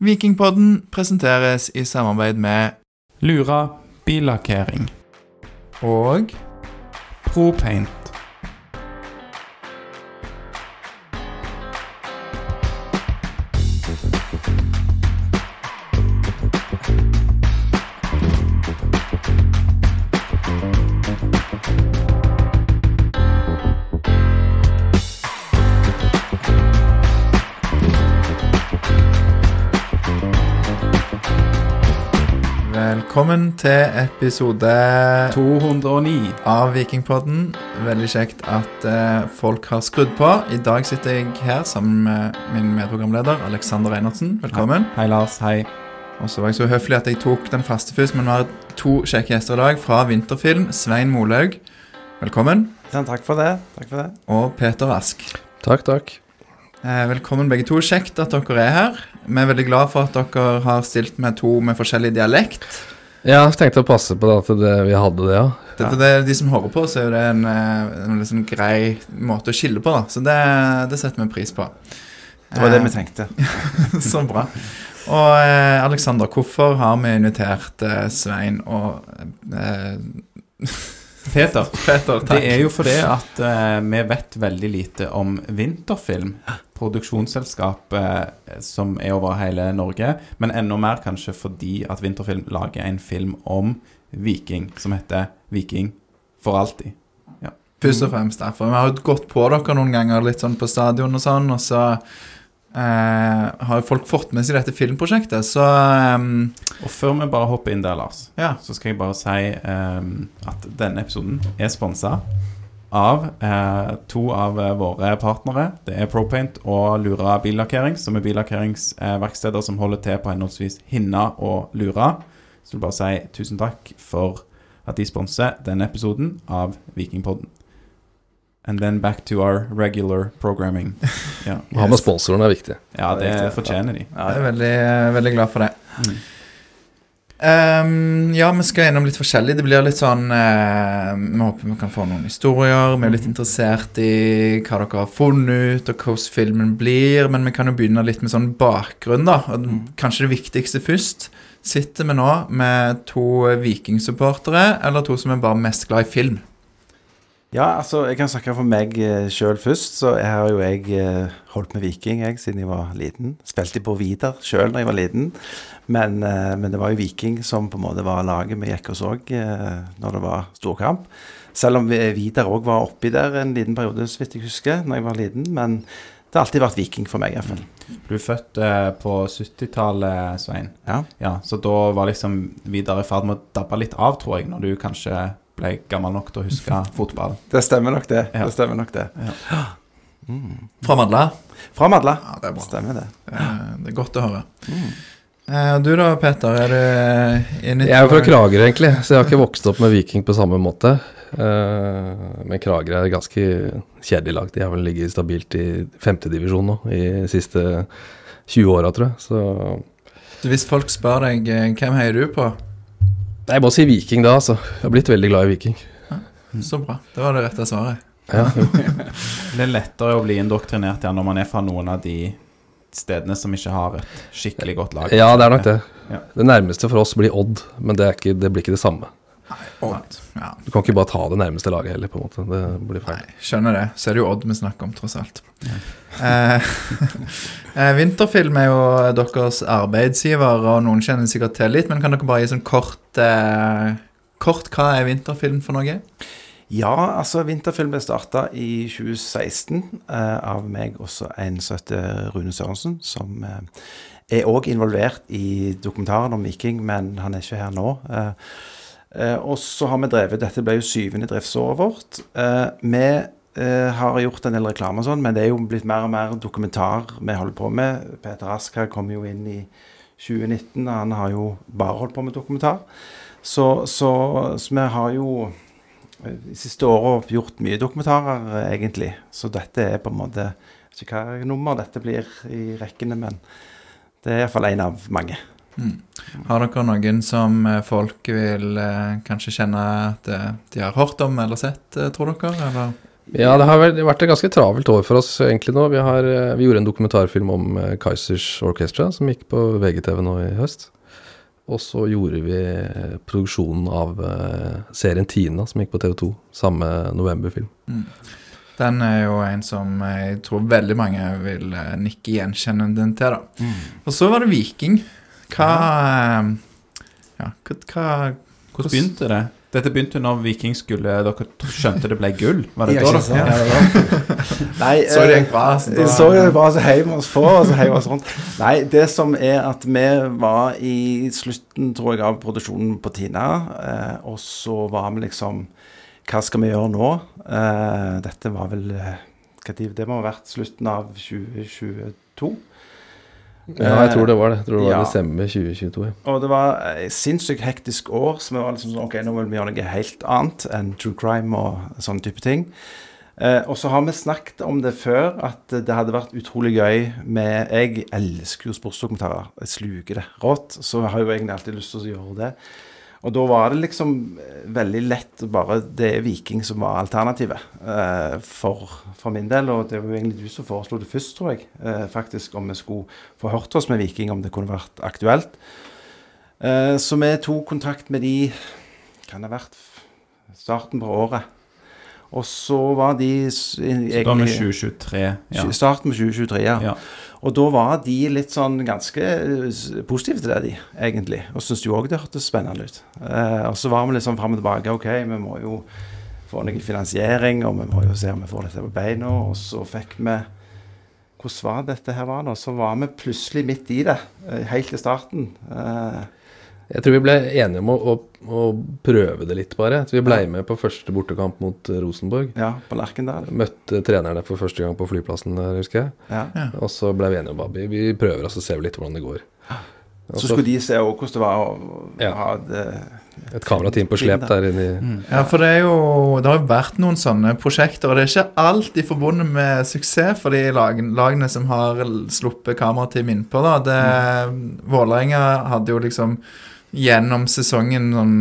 Vikingpodden presenteres i samarbeid med Lura billakkering. og ProPaint. Til episode 209. av Vikingpodden. Veldig kjekt at eh, folk har skrudd på. I dag sitter jeg her sammen med min medprogramleder Alexander Einarsen. Velkommen. Hei, Lars. Hei. Og så var jeg så høflig at jeg tok den faste først, men vi har to kjekke gjester i dag fra Vinterfilm. Svein Molaug, velkommen. Ja, takk for det. Takk for det. Og Peter Ask. Takk, takk. Eh, velkommen begge to. Kjekt at dere er her. Vi er veldig glad for at dere har stilt med to med forskjellig dialekt. Ja, jeg tenkte å passe på det at det, vi hadde det, ja. Dette, det, de som hører på, så er det en, eh, en liksom grei måte å skille på, da. Så det, det setter vi pris på. Det var det vi Eh, tenkte. Så bra. Og eh, Alexander, hvorfor har vi invitert eh, Svein og eh, Peter. Peter? Det er jo fordi at uh, vi vet veldig lite om Vinterfilm. Produksjonsselskap uh, som er over hele Norge. Men enda mer kanskje fordi at Vinterfilm lager en film om Viking som heter Viking for alltid. Først og fremst derfor. Vi har jo gått på dere noen ganger litt sånn på stadion og sånn, og så har jo folk fått med seg dette filmprosjektet, så um, Og før vi bare hopper inn der, Lars, ja. så skal jeg bare si um, at denne episoden er sponsa av eh, to av eh, våre partnere. Det er ProPaint og Lura billakkering, som er billakkeringsverksteder som holder til på henholdsvis Hinna og Lura. Så jeg vil bare si tusen takk for at de sponser denne episoden av Vikingpodden. And then back to our regular programming. Ja, Å ha med sponsoren er viktig. ja det Riktig. fortjener de. Ja, Jeg er veldig, veldig glad for det. Mm. Um, ja, vi skal gjennom litt forskjellig. Det blir litt sånn uh, Vi håper vi kan få noen historier. Vi er litt interessert i hva dere har funnet ut, og hvordan filmen blir. Men vi kan jo begynne litt med sånn bakgrunn, da. Og Kanskje det viktigste først. Sitter vi nå med to vikingsupportere, eller to som er bare mest glad i film? Ja, altså, jeg kan snakke for meg uh, sjøl først. Så jeg har jo jeg eh, holdt med Viking jeg, siden jeg var liten. Spilte på Vidar sjøl da jeg var liten. Men, eh, men det var jo Viking som på en måte var laget vi gikk og så når det var storkamp. Selv om Vidar òg var oppi der en liten periode, så vidt jeg husker, når jeg var liten. Men det har alltid vært Viking for meg, iallfall. Du er født eh, på 70-tallet, Svein. Ja. Ja, så da var liksom Vidar i ferd med å dabbe litt av, tror jeg, når du kanskje ble gammel nok til å huske fotball. Det stemmer nok, det. Ja. Det stemmer nok det. Fra Madla? Fra Madla. Ja, det er bra. Stemmer det. Eh, det er godt å høre. Mm. du da, Peter? Er du inne i Jeg er jo fra Kragerø, egentlig, så jeg har ikke vokst opp med Viking på samme måte. Eh, men Kragerø er ganske kjedelig lag. De har vel ligget stabilt i femtedivisjon nå i de siste 20 åra, tror jeg. Så Så Hvis folk spør deg eh, hvem heier du på, jeg må si Viking da, altså. Jeg har blitt veldig glad i Viking. så bra. Det var det rette svaret. Ja. Det er lettere å bli indoktrinert igjen når man er fra noen av de stedene som ikke har et skikkelig godt lag. ja, det er nok det. Ja. Det nærmeste for oss blir Odd, men det, er ikke, det blir ikke det samme. Odd. Ja. Du kan ikke bare ta det nærmeste laget heller, på en måte. Det blir feil. Nei, skjønner det. Så er det jo Odd vi snakker om, tross alt. Ja. eh, Vinterfilm er jo deres arbeidsgiver, og noen kjenner sikkert til litt, men kan dere bare gi sånn kort eh, Kort, hva er Vinterfilm for noe? Ja, altså Vinterfilm ble starta i 2016 eh, av meg også en som heter Rune Sørensen, som eh, er òg involvert i dokumentaren om Viking, men han er ikke her nå. Eh, eh, og så har vi drevet Dette ble jo syvende driftsåret vårt. Eh, vi eh, har gjort en del reklame og sånn, men det er jo blitt mer og mer dokumentar vi holder på med. Peter Ask her kom jo inn i 2019, og han har jo bare holdt på med dokumentar. Så, så, så vi har jo de siste åra gjort mye dokumentarer, eh, egentlig. Så dette er på en måte Jeg vet ikke hva nummer dette blir i rekkene, men det er iallfall en av mange. Mm. Har dere noen som eh, folk vil eh, kanskje kjenne at eh, de har hørt om eller sett, eh, tror dere? Eller? Ja, det har vært et ganske travelt år for oss egentlig nå. Vi, har, vi gjorde en dokumentarfilm om Kaizers Orchestra, som gikk på VGTV nå i høst. Og så gjorde vi produksjonen av eh, serien Tina, som gikk på TV2, samme novemberfilm. Den er jo en som jeg tror veldig mange vil nikke gjenkjennende til. da. Og så var det Viking. Hva eh, Ja, hva, hva Hvordan begynte det? Dette begynte når Viking skulle Dere skjønte det ble gull? Var det da dere ja, det var- Nei, Så det eh, gikk bra? så Så det bra, så heiv vi oss på, og så heiv vi oss rundt. Nei, det som er at vi var i slutten, tror jeg, av produksjonen på Tina. Eh, og så var vi liksom Hva skal vi gjøre nå? Eh, dette var vel eh, hva tid? Det må ha vært slutten av 2022. Ja, jeg tror det var det. Jeg tror det var Ja. desember 2022. Ja. Og det var et sinnssykt hektisk år, så vi var liksom sånn Ok, nå vil vi gjøre noe helt annet enn true crime og sånne type ting. Eh, og så har vi snakket om det før, at det hadde vært utrolig gøy med Jeg elsker jo sportsdokumentarer. Jeg sluker det rått. Så har jo egentlig alltid lyst til å gjøre det. Og da var det liksom eh, veldig lett bare Det er Viking som var alternativet eh, for, for min del. Og det var jo egentlig du som foreslo det først, tror jeg. Eh, faktisk om vi skulle få hørt oss med Viking, om det kunne vært aktuelt. Eh, så vi tok kontakt med de Kan det ha vært starten på året. Og så var de egentlig, da med 2023. Ja. Starten med 2023, ja. Ja. Og da var de litt sånn ganske eh, positive til det, de, egentlig. Og syntes jo òg det hørtes spennende ut. Eh, og så var vi litt sånn fram og tilbake. OK, vi må jo få noe finansiering, og vi må jo se om vi får dette på beina. Og så fikk vi Hvordan var dette her var nå? Så var vi plutselig midt i det, eh, helt i starten. Eh, Jeg tror vi ble enige om å, å, å prøve det litt, bare. Så vi ble med på første bortekamp mot eh, Rosenborg. ja, på Lerkendal. Møtte trenerne for første gang på flyplassen der, husker jeg. Ja. Og så ble vi enige om at vi, vi prøver, og så ser vi litt hvordan det går. Også, Så skulle de se hvordan det var å Ja. ha det Et kamerateam på slep der inne Mm. Ja, for det er jo Det har jo vært noen sånne prosjekter, og det er ikke alltid forbundet med suksess for de lagene, lagene som har sluppet kamerateam innpå. da. Det, Vålerenga hadde jo liksom gjennom sesongen sånn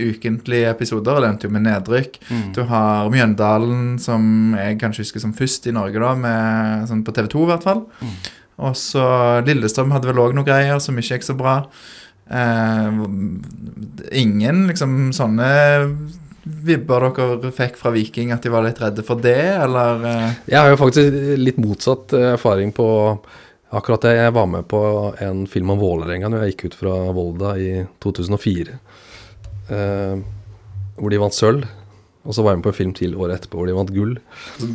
ukentlige episoder, det endte jo med nedrykk. Mm. Du har Mjøndalen, som jeg kanskje husker som først i Norge, da, med, sånn på TV 2 i hvert fall. Og så Lillestrøm hadde vel òg noen greier som ikke gikk så bra. Eh, ingen liksom sånne vibber dere fikk fra Viking, at de var litt redde for det, eller eh, Jeg har jo faktisk litt motsatt eh, erfaring på akkurat det. Jeg var med på en film om Vålerenga når jeg gikk ut fra Volda i 2004. Eh, hvor de vant sølv. Og så var jeg med på en film til året etterpå hvor de vant gull.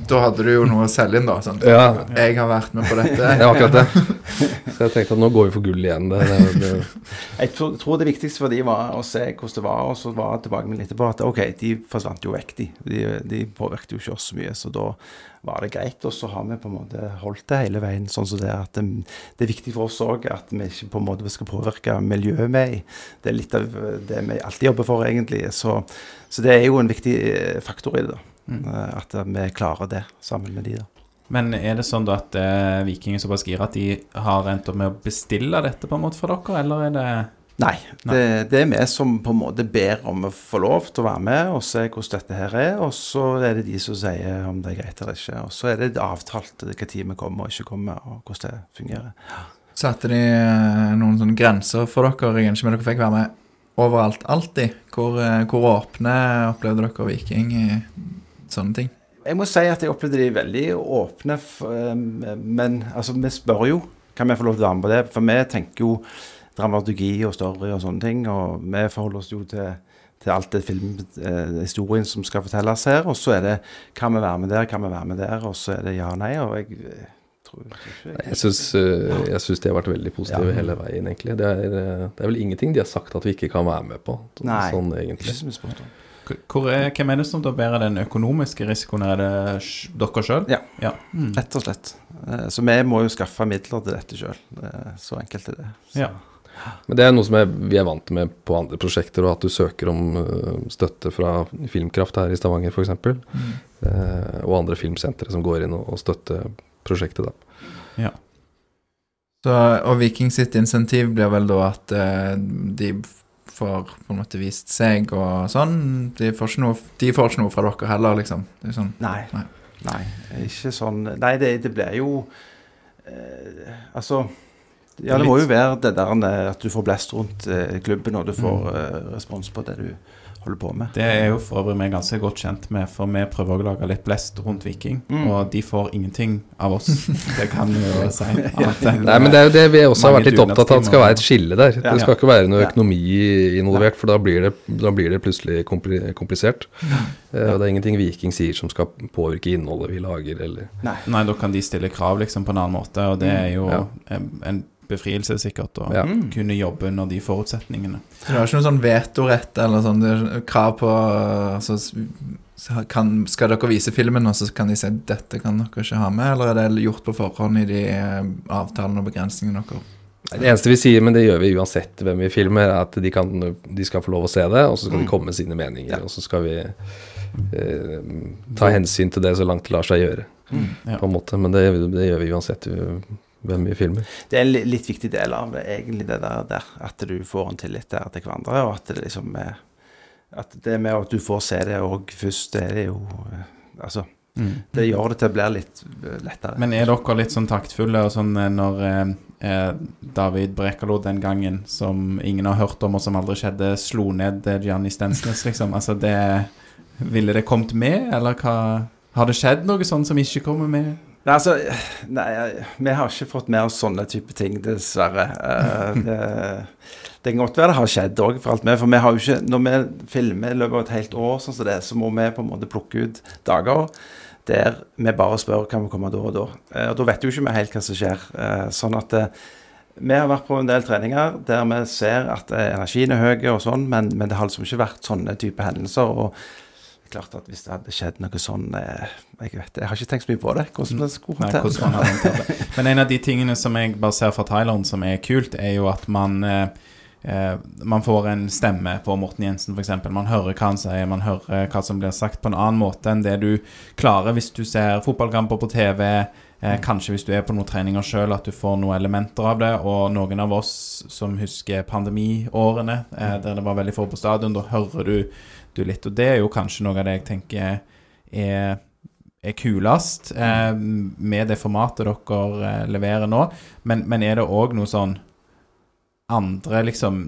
Da hadde du jo noe å selge inn, da. Sånn. Ja, Jeg har vært med på dette. det var akkurat det. Så jeg tenkte at nå går vi for gull igjen. Det, det, det, Jeg tror, tror det viktigste for de var å se hvordan det var, og så var tilbakemeldingen etterpå at OK, de forsvant jo vekk, de. De, de påvirket jo ikke oss så mye, så da var det greit. Og så har vi på en måte holdt det hele veien sånn som det er. At det, det er viktig for oss òg at vi ikke på en måte skal påvirke miljøet med. Det er litt av det vi alltid jobber for, egentlig. Så, så det er jo en viktig eh, faktor i det, da. mm. At vi klarer det sammen med de, da. Men er det sånn da at eh, Viking er såpass gira at de har endt opp med å bestille dette på en måte for dere, eller er det Nei. Det, det er vi som på en måte ber om å få lov til å være med og se hvordan dette her er. Og så er det de som sier om det er greit eller ikke. Og så er det avtalt når vi kommer og ikke kommer, og hvordan det fungerer. Satte de eh, noen sånne grenser for dere? Jeg men dere fikk være med overalt, alltid. Hvor, eh, hvor åpne opplevde dere Viking i sånne ting? Jeg må si at jeg opplevde de veldig åpne, eh, men altså, vi spør jo kan vi få lov til å være med på det. For vi tenker jo dramaturgi og story og sånne ting, og vi forholder oss jo til til alt det filmhistorien som skal fortelles her. Og så er det kan vi være med der, kan vi være med der, og så er det ja og nei. Og jeg eh, tror ikke jeg syns eh, jeg syns de har vært veldig positive Ja. hele veien, egentlig. Det er, eh, det er vel ingenting de har sagt at vi ikke kan være med på. Nei, sånn Ikke egentlig. så mye spurt om. Hvor er, Hvem er det som da bærer den økonomiske risikoen? Er det dere sjøl? Ja. ja. Mm. Rett og slett. Eh, Så vi må jo skaffe midler til dette sjøl. Så enkelt er det. Så. Ja. Men det er noe som jeg, vi er vant med på andre prosjekter, og at du søker om eh, støtte fra Filmkraft her i Stavanger f.eks. Uh, og andre filmsentre som går inn og, og støtter prosjektet. da. Så, og Viking sitt insentiv blir vel da at eh, de får på en måte vist seg og sånn. De får ikke noe, de får ikke noe fra dere heller, liksom. Det er sånn, Nei. Nei. Nei, ikke sånn Nei, det, det blir jo eh, Altså Ja, det må jo være det der eh, at du får blest rundt eh, klubben, og du får mm. respons på det du holder på med. Det er jo for øvrig vi ganske godt kjent med, for vi prøver å lage litt blest rundt Viking. Mm. Og de får ingenting av oss. Det kan vi jo si. Nei, men det er jo det vi også har vært litt opptatt av, at det skal være et skille der. Ja. Det skal ikke være noe økonomi involvert, for da blir det, da blir det plutselig komplisert. Eh, Og det er ingenting Viking sier som skal påvirke innholdet vi lager, eller Nei. Nei, da kan de stille krav liksom på en annen måte, og det er jo Ja. en, en befrielse sikkert å Ja. Mm. kunne jobbe under de forutsetningene. Så det har ikke noe sånn vetorett eller sånn krav på altså, kan, Skal dere vise filmen, og så kan de si dette kan dere ikke ha med, eller er det gjort på forhånd i de eh, avtalene og begrensningene dere Det eneste vi sier, men det gjør vi uansett hvem vi filmer, er at de, kan, de skal få lov å se det, og så skal de komme med sine meninger. Ja. Og så skal vi eh, ta hensyn til det så langt det lar seg gjøre, Ja. på en måte. Men det, det gjør vi uansett hvem vi filmer. Det er en litt viktig del av det, egentlig, det der, der. At du får en tillit der til hverandre, og at det liksom er At det med at du får se det òg først, det er jo eh, Altså, Mm. det gjør det til å bli litt eh, lettere. Men er dere litt sånn taktfulle og sånn eh, når eh, David Brekalo den gangen, som ingen har hørt om og som aldri skjedde, slo ned Gianni Stensnes, liksom? Altså, det Ville det kommet med, eller hva Har det skjedd noe sånn som ikke kommer med? Nei, altså, nei, vi har ikke fått med oss sånne type ting, dessverre. Uh, det, det kan godt være det har skjedd òg, for alt med. For vi har jo ikke, når vi filmer i løpet av et helt år, sånn som det, så må vi på en måte plukke ut dager der vi bare spør kan vi komme da og da. Eh, og da vet jo ikke vi helt hva som skjer. Eh, sånn at vi har vært på en del treninger der vi ser at energien er høy og sånn, men, men det har liksom ikke vært sånne type hendelser. og klart at Hvis det hadde skjedd noe sånn eh, Jeg vet, jeg har ikke tenkt så mye på det. Hvordan det skulle håndteres. Men en av de tingene som jeg bare ser fra Thailand som er kult, er jo at man eh, eh, man får en stemme på Morten Jensen, f.eks. Man hører hva han sier, man hører hva som blir sagt på en annen måte enn det du klarer hvis du ser fotballkamper på TV. Eh, kanskje hvis du er på noen treninger sjøl, at du får noen elementer av det. Og noen av oss som husker pandemiårene, eh, der det var veldig få på stadion, da hører du, du litt. Og det er jo kanskje noe av det jeg tenker er er kulest eh, med det formatet dere eh, leverer nå. Men, men er det òg noe sånn andre, liksom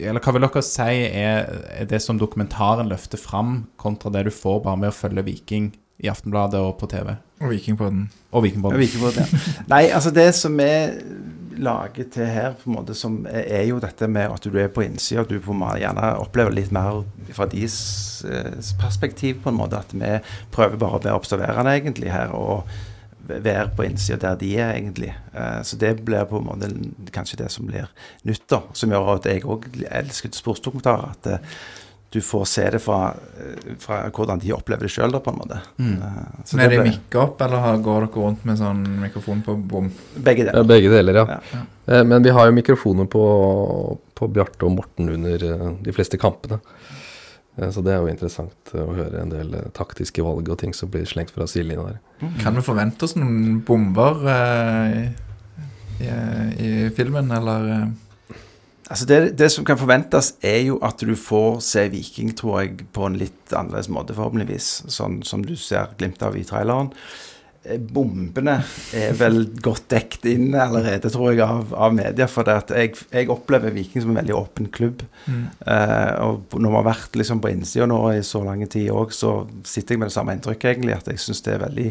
Eller hva vil dere si er, er det som dokumentaren løfter fram, kontra det du får bare med å følge Viking i Aftenbladet og på TV? Og Vikingpodden. Og Vikingpodden. Ja, på det. Nei, altså det som vi lager til her, på en måte, som er, jo dette med at du er på innsida. Du på gjerne opplever litt mer fra deres eh, perspektiv, på en måte. At vi prøver bare å være observerende, egentlig, her. Og være på innsida der de er, egentlig. Eh, så det blir på en måte kanskje det som blir nytt, da. Som gjør at jeg òg elsker sportsdokumentarer. At eh, du får se det fra, eh, fra hvordan de opplever det sjøl, på en måte. Mm. Eh, så Men er det de ble- mikk opp, eller går dere rundt med sånn mikrofon på bom? Begge Ja, deler. begge deler, ja. Ja. ja. Men vi har jo mikrofoner på, på Bjarte og Morten under eh, de fleste kampene. Eh, Så det er jo interessant eh, å høre en del eh, taktiske valg og ting som blir slengt fra sidelinja der. Kan vi forvente oss noen bomber eh, i, i filmen, eller eh? Altså det, det som kan forventes, er jo at du får se Viking, tror jeg, på en litt annerledes måte, forhåpentligvis. Sånn som du ser glimt av i traileren. Eh, Bombene er vel godt dekt inn allerede, tror jeg, av, av media. For jeg, jeg opplever Viking som en veldig åpen klubb. Eh, og når vi har vært liksom på innsida nå i så lang tid òg, så sitter jeg med det samme inntrykket, egentlig. At jeg syns det er veldig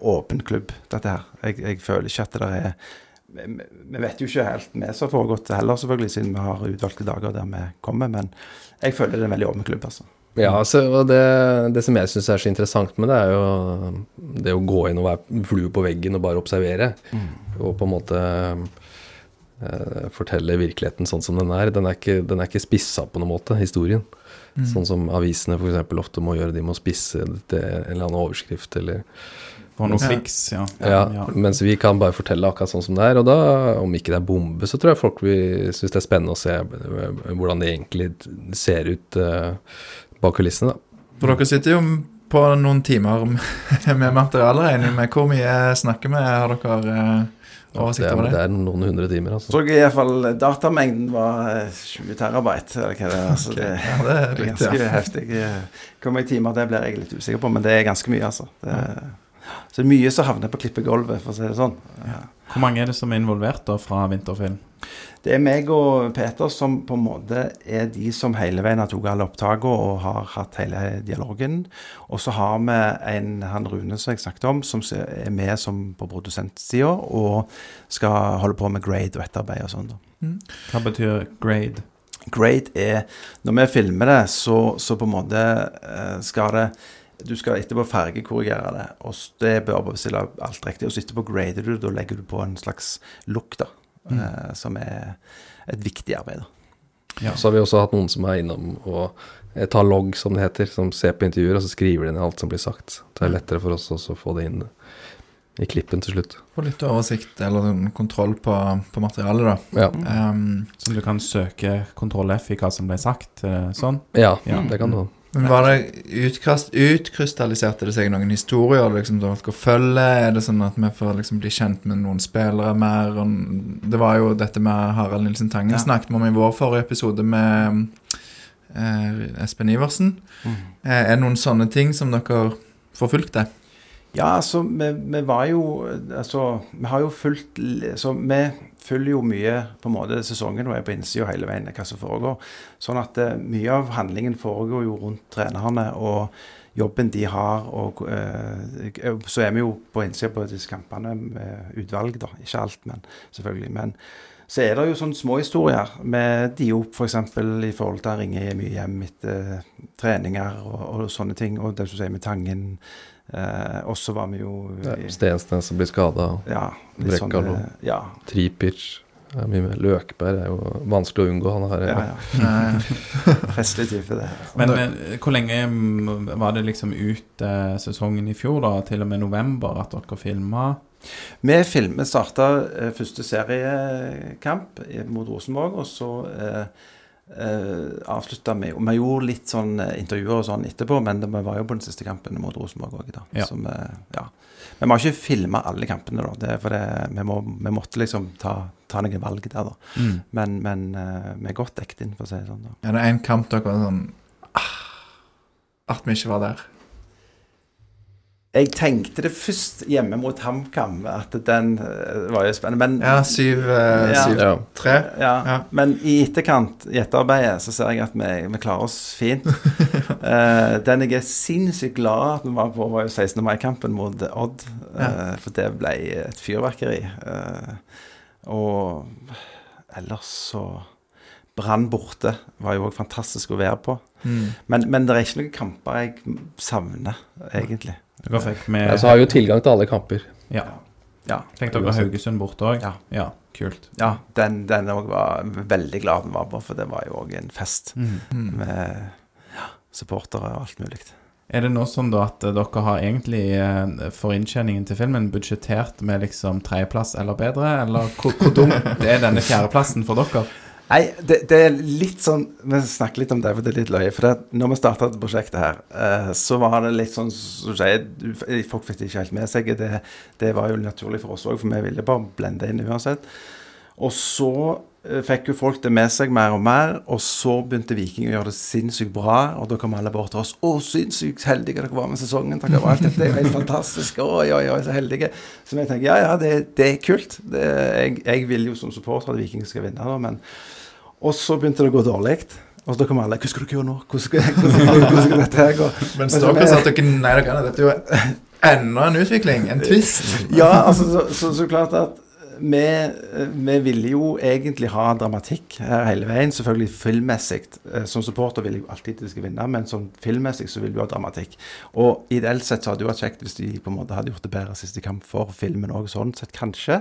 åpen klubb, dette her. Jeg, jeg føler ikke at det der er vi vet jo ikke helt vi som har foregått heller, selvfølgelig, siden vi har utvalgte dager der vi kommer. Men jeg føler det er en veldig åpen klubb, altså. Ja, altså, og det, det som jeg syns er så interessant med det, er jo det å gå inn og være flue på veggen og bare observere. Og på en måte eh, fortelle virkeligheten sånn som den er. Den er ikke, den er ikke spissa på noen måte, historien. Sånn som avisene f.eks. ofte må gjøre. De må spisse det en eller annen overskrift eller For noen Ja. kliks, ja. ja, Mens vi kan bare fortelle akkurat sånn som det er. Og da, om ikke det er bombe, så tror jeg folk vil synes det er spennende å se eh, hvordan det egentlig ser ut uh, bak kulissene. da. For dere sitter jo på noen timer med materiale, regner med. Hvor mye snakker vi? Har dere uh, oversikt det, er, over det det. er noen hundre timer, altså. Så jeg i hvert fall datamengden var eh, 20 terabyte, eller hva det er. Altså, det, Ja, det er det er litt, ganske ja. heftig. Hvor mange timer det blir jeg litt usikker på, men det er ganske mye, altså. Det er, så det er mye som havner på klippegulvet, for å si det sånn. Hvor mange er det som er involvert da fra Vinterfilm? Det er meg og Peter som på en måte er de som hele veien har tatt alle opptakene og har hatt hele dialogen. Og så har vi en, han Rune som jeg snakket om, som er med som på produsentsida og skal holde på med grade og etterarbeid og sånn. Mm. Hva betyr grade? Grade er Når vi filmer det, så, så på en måte eh, skal det Du skal etterpå fargekorrigere det. og Det bør bestille alt riktig. Og så etterpå grader du, da legger du på en slags look, da. eh, som er et viktig arbeid. da. Så har vi også hatt noen som er innom og eh, tar logg, som det heter, som ser på intervjuer, og så skriver de ned alt som blir sagt. Det er lettere for oss også å få det inn i klippen til slutt. Få litt oversikt eller kontroll på, på materialet, da. Ja, Um, Så du kan søke kontroll F i hva som ble sagt? eh, Sånn? ja, Ja. det kan du. Men var det utkast, Utkrystalliserte det seg noen historier liksom, som dere følger? Er det sånn at vi får liksom bli kjent med noen spillere mer? Det var jo dette med Harald Nilsen Tangen Ja. snakket vi om i vår forrige episode med eh, Espen Iversen. Eh, er det noen sånne ting som dere forfulgte? Ja, altså, vi, vi var jo Altså, vi har jo fulgt Så vi følger jo mye på en måte sesongen og er på innsida hele veien hva som foregår. Sånn at uh, mye av handlingen foregår jo rundt trenerne og jobben de har. Og uh, så er vi jo på innsida på disse kampene med utvalg, da. Ikke alt, men selvfølgelig. Men så er det jo sånne små historier med Diop f.eks. For i forhold til å ringe mye hjem etter treninger og, og sånne ting. Og det som sier med Tangen. Eh, og så var vi jo Ja, Stensnes som blir skada, ja, litt sånn, Brekkalo. eh, ja, Tripic er mye med. Løkberg er jo vanskelig å unngå. Han her ja, ja. Festlig type, det. Men men, hvor lenge var det liksom ut eh, sesongen i fjor, da? Til og med november at dere filma? Vi filmet starta eh, første seriekamp mot Rosenborg, og så eh, eh, avslutta og Vi gjorde litt sånn eh, intervjuer og sånn etterpå, men det, vi var jo på den siste kampen mot Rosenborg òg, da. Ja. Som, eh, ja. Men vi har ikke filma alle kampene, da. Det, for det, vi, må, vi måtte liksom ta, ta noen valg der, da. Mm. Men, men uh, vi er godt dekket inn, for å si det sånn. da. Er det en kamp dere var sånn ah, At vi ikke var der? Jeg tenkte det først hjemme mot HamKam, at den eh, var jo spennende. Men, Ja, syv, eh, Ja. ja, Ja. men i etterkant, i etterarbeidet, så ser jeg at vi, vi klarer oss fint. uh, den jeg er sinnssykt glad at vi var på, var jo 16. mai-kampen mot Odd. Uh, For det ble et fyrverkeri. Uh, og ellers så Brann borte var jo òg fantastisk å være på. Mm. Men, men det er ikke noen kamper jeg savner, egentlig. Dere med Ja, så har vi jo tilgang til alle kamper. Ja. Ja. Fikk dere Haugesund borte òg? Ja. ja. Kult. Ja, den, den var veldig glad den var på, for det var jo òg en fest Mm. Med ja, supportere og alt mulig. Er det nå sånn da at dere har egentlig eh, for inntjeningen til filmen budsjettert med liksom tredjeplass eller bedre, eller hvor, hvor dumt er denne fjerdeplassen for dere? Nei, det, det er litt sånn Vi snakker litt om det, for det er litt løye. For det, når vi starta dette prosjektet her, uh, så var det litt sånn som du sier Folk fikk det ikke helt med seg. Det, det var jo naturlig for oss òg, for vi ville bare blende inn uansett. Og så eh, fikk jo folk det med seg mer og mer, og så begynte Viking å gjøre det sinnssykt bra. Og da kom alle bort til oss. 'Å, sinnssykt heldige dere var med sesongen. Takk for alt. Dette er jo helt fantastisk. Oi, oi, oi, så heldige.' Så jeg tenker ja, ja, det, det er kult. Det, jeg, jeg vil jo som supporter at Viking skal vinne, da, men Og så begynte det å gå dårlig. Og da kom alle 'Hva skal dere gjøre nå? Hvordan skal, hvordan, skal dette her gå?' Mens Men dere sa at dere Nei, dere Dette er jo enda en utvikling. En twist. Ja, altså så, så, så klart at vi, vi ville jo egentlig ha dramatikk her hele veien. Selvfølgelig filmmessig. Eh, Som supporter vil jeg jo alltid at de skal vinne, men som filmmessig så vil du ha dramatikk. Og ideelt sett så hadde det vært kjekt hvis de på en måte hadde gjort det bedre siste kamp for filmen òg, sånn sett kanskje.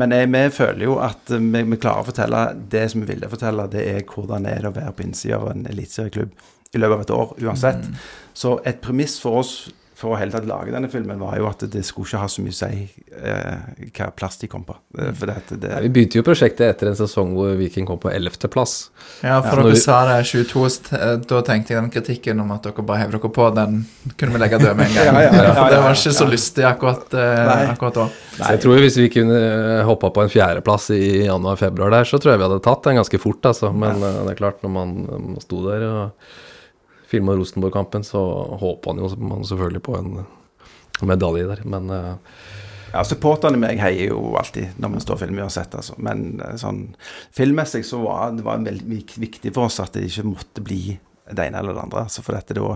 Men jeg, vi føler jo at eh, vi, vi klarer å fortelle det som vi ville fortelle. Det er hvordan det er å være på innsida av en eliteserieklubb i løpet av et år uansett. Så et premiss for oss for å hele tatt lage denne filmen, var jo at det skulle ikke ha så mye å si eh, hva plass de kom på. Eh, For det, det, Vi begynte jo prosjektet etter en sesong hvor Viking kom på 11.-plass. Ja, for Ja. dere Når- sa det 22, st- eh, da tenkte jeg den kritikken om at dere bare hev dere på, den kunne vi legge død med en gang. Ja, ja, ja, For det ja, var ikke så ja. lystig akkurat, eh, Nei. akkurat da. Så jeg tror hvis vi kunne hoppa på en fjerdeplass i januar-februar der, så tror jeg vi hadde tatt den ganske fort, altså. Men eh, det er klart, når man, man sto der og filma Rosenborg-kampen, så håpa han jo man selvfølgelig på en medalje der. Men eh, Ja, supporterne meg heier jo alltid når vi står og filmer uansett, altså. Men eh, sånn filmmessig så var det var veldig viktig for oss at det ikke måtte bli det ene eller det andre. Altså for dette, da,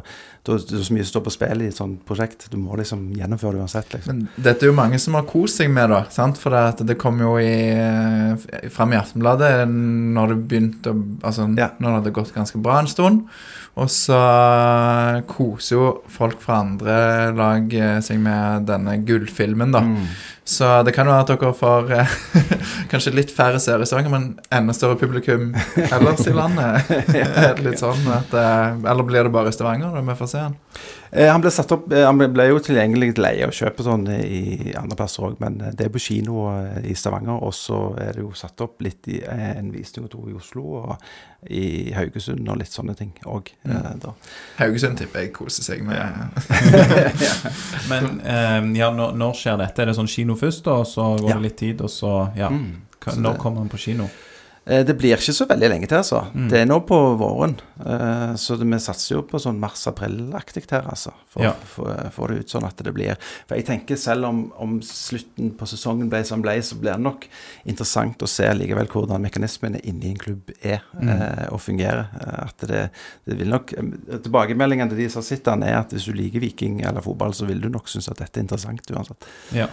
da, det er så mye som står på spill i et sånt prosjekt. Du må liksom gjennomføre det uansett, liksom. Men dette er jo mange som har kost seg med, da. sant? For det, det kom jo i, eh, fram i Aftenbladet når det begynte å Altså Ja. når det hadde gått ganske bra en stund. Og så koser jo folk fra andre lag eh, seg med denne gullfilmen, da. Mm. Så det kan være at dere får eh, kanskje litt færre seere i Stavanger, men enda større publikum ellers i landet. Litt sånn at, eh, Eller blir det bare i Stavanger vi får se han ble satt opp eh, Han ble, jo tilgjengelig til leie og kjøpe sånn i andre plasser òg, men eh, det er på kino eh, i Stavanger. Og så er det jo satt opp litt i eh, en visning og to i Oslo og i Haugesund og litt sånne ting òg. Eh. Haugesund tipper jeg koser seg med. Men eh, ja, når, når skjer dette? Er det sånn kino først, da, og så går Ja. det litt tid, og så Ja. Mm. Så Når kommer han på kino? Eh, Det blir ikke så veldig lenge til, altså. Mm. Det er nå på våren. Eh, Så vi satser jo på sånn mars-april-aktig her, altså. For Ja. å få- få det ut sånn at det blir For jeg tenker selv om, om slutten på sesongen ble som ble, så blir det nok interessant å se likevel hvordan mekanismene inni en klubb er Mm. eh, og fungerer. At det, det vil nok Tilbakemeldingene Tilbakemeldingen til de som sitter der, er at hvis du liker Viking eller fotball, så vil du nok synes at dette er interessant uansett. Ja,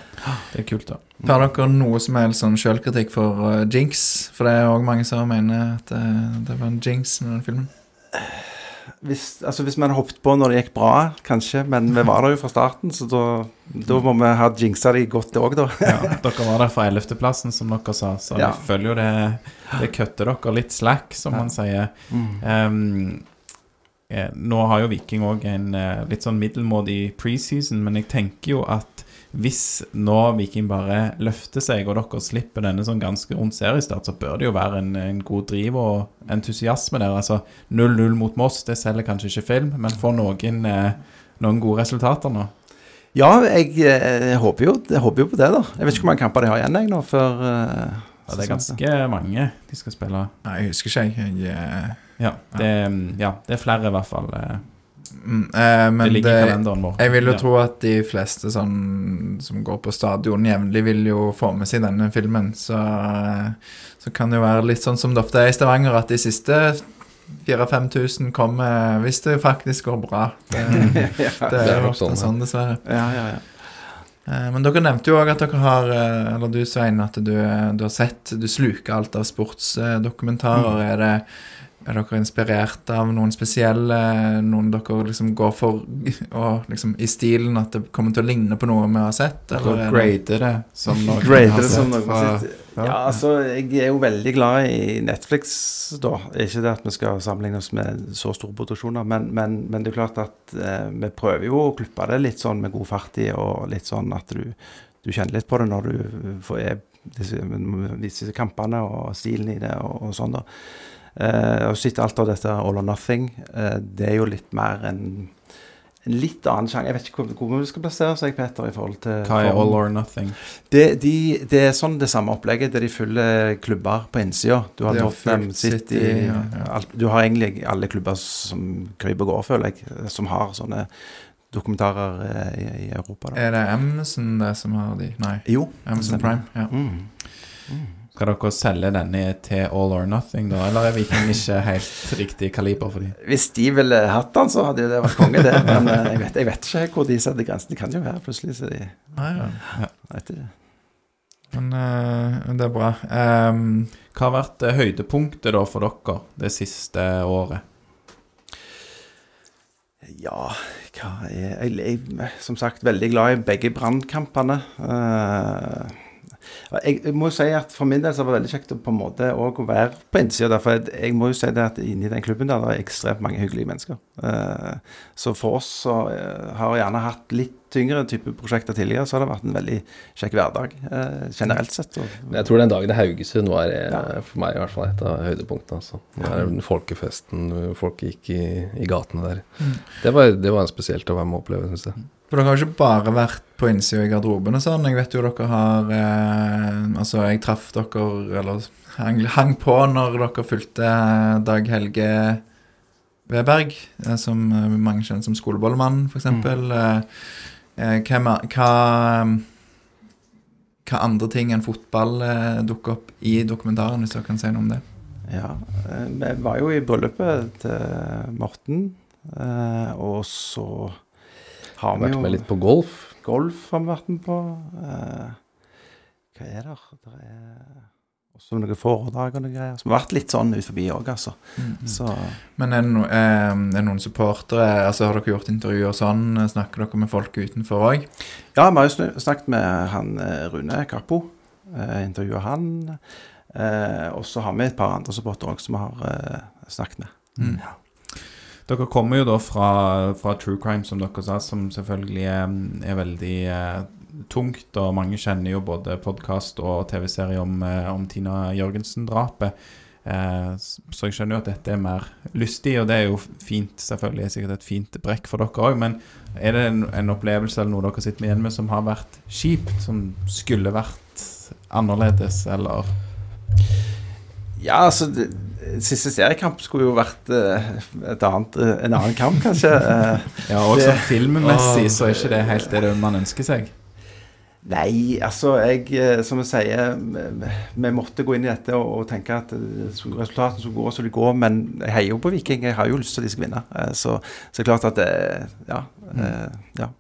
det er kult, da. Har dere noe som helst sånn sjølkritikk for eh, jinx? For det er òg mange som mener at eh, det var en jinx med den filmen. Hvis, altså hvis man hoppet på når det gikk bra, kanskje, men vi var der jo fra starten, så da, da må vi ha jinxa de godt òg, da. Ja, dere var der fra 11.-plassen, som dere sa, så Ja. vi følger jo det Det kutter dere litt slack, som man sier. Mm. Um, eh, nå har jo Viking òg en eh, litt sånn middelmådig preseason, men jeg tenker jo at hvis nå Viking bare løfter seg, og dere slipper denne sånn ganske rund seriestart, så bør det jo være en, en god driv og entusiasme der. Altså 0-0 mot Moss, det selger kanskje ikke film, men får noen, eh, noen gode resultater nå. Ja, jeg, jeg, håper jo, jeg håper jo på det, da. Jeg vet ikke hvor mange kamper de har igjen jeg nå, før uh, Ja, det er ganske mange de skal spille. Nei, jeg husker ikke, jeg. jeg eh, Ja, det, ja, det er flere i hvert fall. eh, mm, eh, men Det ligger i det, kalenderen vår. jeg vil jo Ja. tro at de fleste sånn, som går på stadion jevnlig, vil jo få med seg denne filmen. Så, eh, så kan det jo være litt sånn som det ofte er i Stavanger, at de siste 4000-5000 kommer hvis det faktisk går bra. Det, ja, det det er jo ofte sånn, sånn, dessverre. ja, ja, ja. Eh, Men dere nevnte jo òg at dere har Eller du, Svein, at du, du har sett Du sluker alt av sportsdokumentarer. Er, det, er dere inspirert av noen spesielle Noen dere liksom går for og liksom i stilen at det kommer til å ligne på noe vi har sett? Dere er grader det som noen Grader har sett noen fra-. Ja, altså, jeg er jo veldig glad i Netflix, da. Ikke det at vi skal sammenligne oss med så store produksjoner, men, men, men det er klart at eh, vi prøver jo å klippe det litt sånn med god fart i, og litt sånn at du, du kjenner litt på det når du får disse, disse kampene og stilen i det og, og sånn, da. Eh, og sitte alt av dette All or Nothing, eh, det er jo litt mer en en litt annen sjanger. Jeg vet ikke hvor, hvor vi skal plassere seg, Peter, i forhold til Hva er all or nothing? Det, de, det er sånn det samme opplegget, der de følger klubber på innsida. Du har Tottenham, City, ja, ja. Alt, Du har egentlig alle klubber som kryper og går, føler jeg, som har sånne dokumentarer eh, i, i Europa. Da. Er det Amazon det som har de? Nei. Jo. Amazon. Prime. ja Mm. Skal dere selge denne til all or nothing, da? Eller er Viking ikke helt riktig kaliber for dem? Hvis de ville hatt den, så hadde jo det vært konge, det. Men eh, jeg vet, jeg vet ikke hvor de setter grensen. Det kan jo være plutselig så de Nei, ja. vet ikke. Men uh, det er bra. Um, Hva har vært eh, høydepunktet da for dere det siste året? Ja, hva er jeg, jeg er som sagt veldig glad i begge brannkampene. Eh, Jeg, jeg må jo si at For min del så var det veldig kjekt å på en måte også å være på innsida. For jeg, jeg må jo si det at inni den klubben der det er ekstremt mange hyggelige mennesker. Eh, så for oss som eh, har gjerne hatt litt tyngre type prosjekter tidligere, så har det vært en veldig kjekk hverdag eh, generelt sett. Jeg tror den dagen i Haugesund var Ja. for meg i hvert fall et av høydepunktene. Altså. Det den folkefesten, folk gikk i, i gatene der. Mm. Det, var, det var spesielt å være med å oppleve, syns jeg. For dere har ikke bare vært på innsida i garderoben og sånn. Jeg vet jo dere har eh, Altså, jeg traff dere, eller hang, hang på når dere fulgte eh, Dag Helge Veberg, eh, som eh, mange kjenner som skolebollemann, f.eks. Mm. Eh, eh, hva, hva hva andre ting enn fotball dukker opp i dokumentaren, hvis dere kan si noe om det? ja, vi var jo i bryllupet til Morten, eh, og så har vi Vært med litt på golf. Golf har vi vært med på. Eh, hva er det? Det er også noen foredrag og noen greier. Så vi har vært litt sånn ut forbi òg, altså. Så Men er det, no, eh, er det noen supportere altså Har dere gjort intervjuer og sånn? Snakker dere med folk utenfor òg? ja, vi har jo snakket med han eh, Rune Kappo. Eh, Intervjua han. Eh, og så har vi et par andre supportere òg som vi har eh, snakket med. Mm. Dere kommer jo da fra, fra True Crime, som dere sa, som selvfølgelig er, er veldig eh, tungt. Og mange kjenner jo både podkast og TV-serie om, eh, om Tina Jørgensen-drapet. Eh, så jeg skjønner jo at dette er mer lystig, og det er jo fint, selvfølgelig. Er sikkert et fint brekk for dere òg. Men er det en, en opplevelse eller noe dere sitter igjen med som har vært kjipt? Som skulle vært annerledes, eller Ja, altså det, Siste seriekamp skulle jo vært eh, et annet, eh, en annen kamp, kanskje. Ja, også Det- sånn filmmessig så er ikke det helt det man ønsker seg. Nei, altså jeg, eh, som jeg sier, vi, måtte gå inn i dette og, og tenke at resultatene skulle gå som de går, men jeg heier jo på Viking. Jeg har jo lyst til at de skal vinne. Så, så det er klart at det, ja, mm. ja,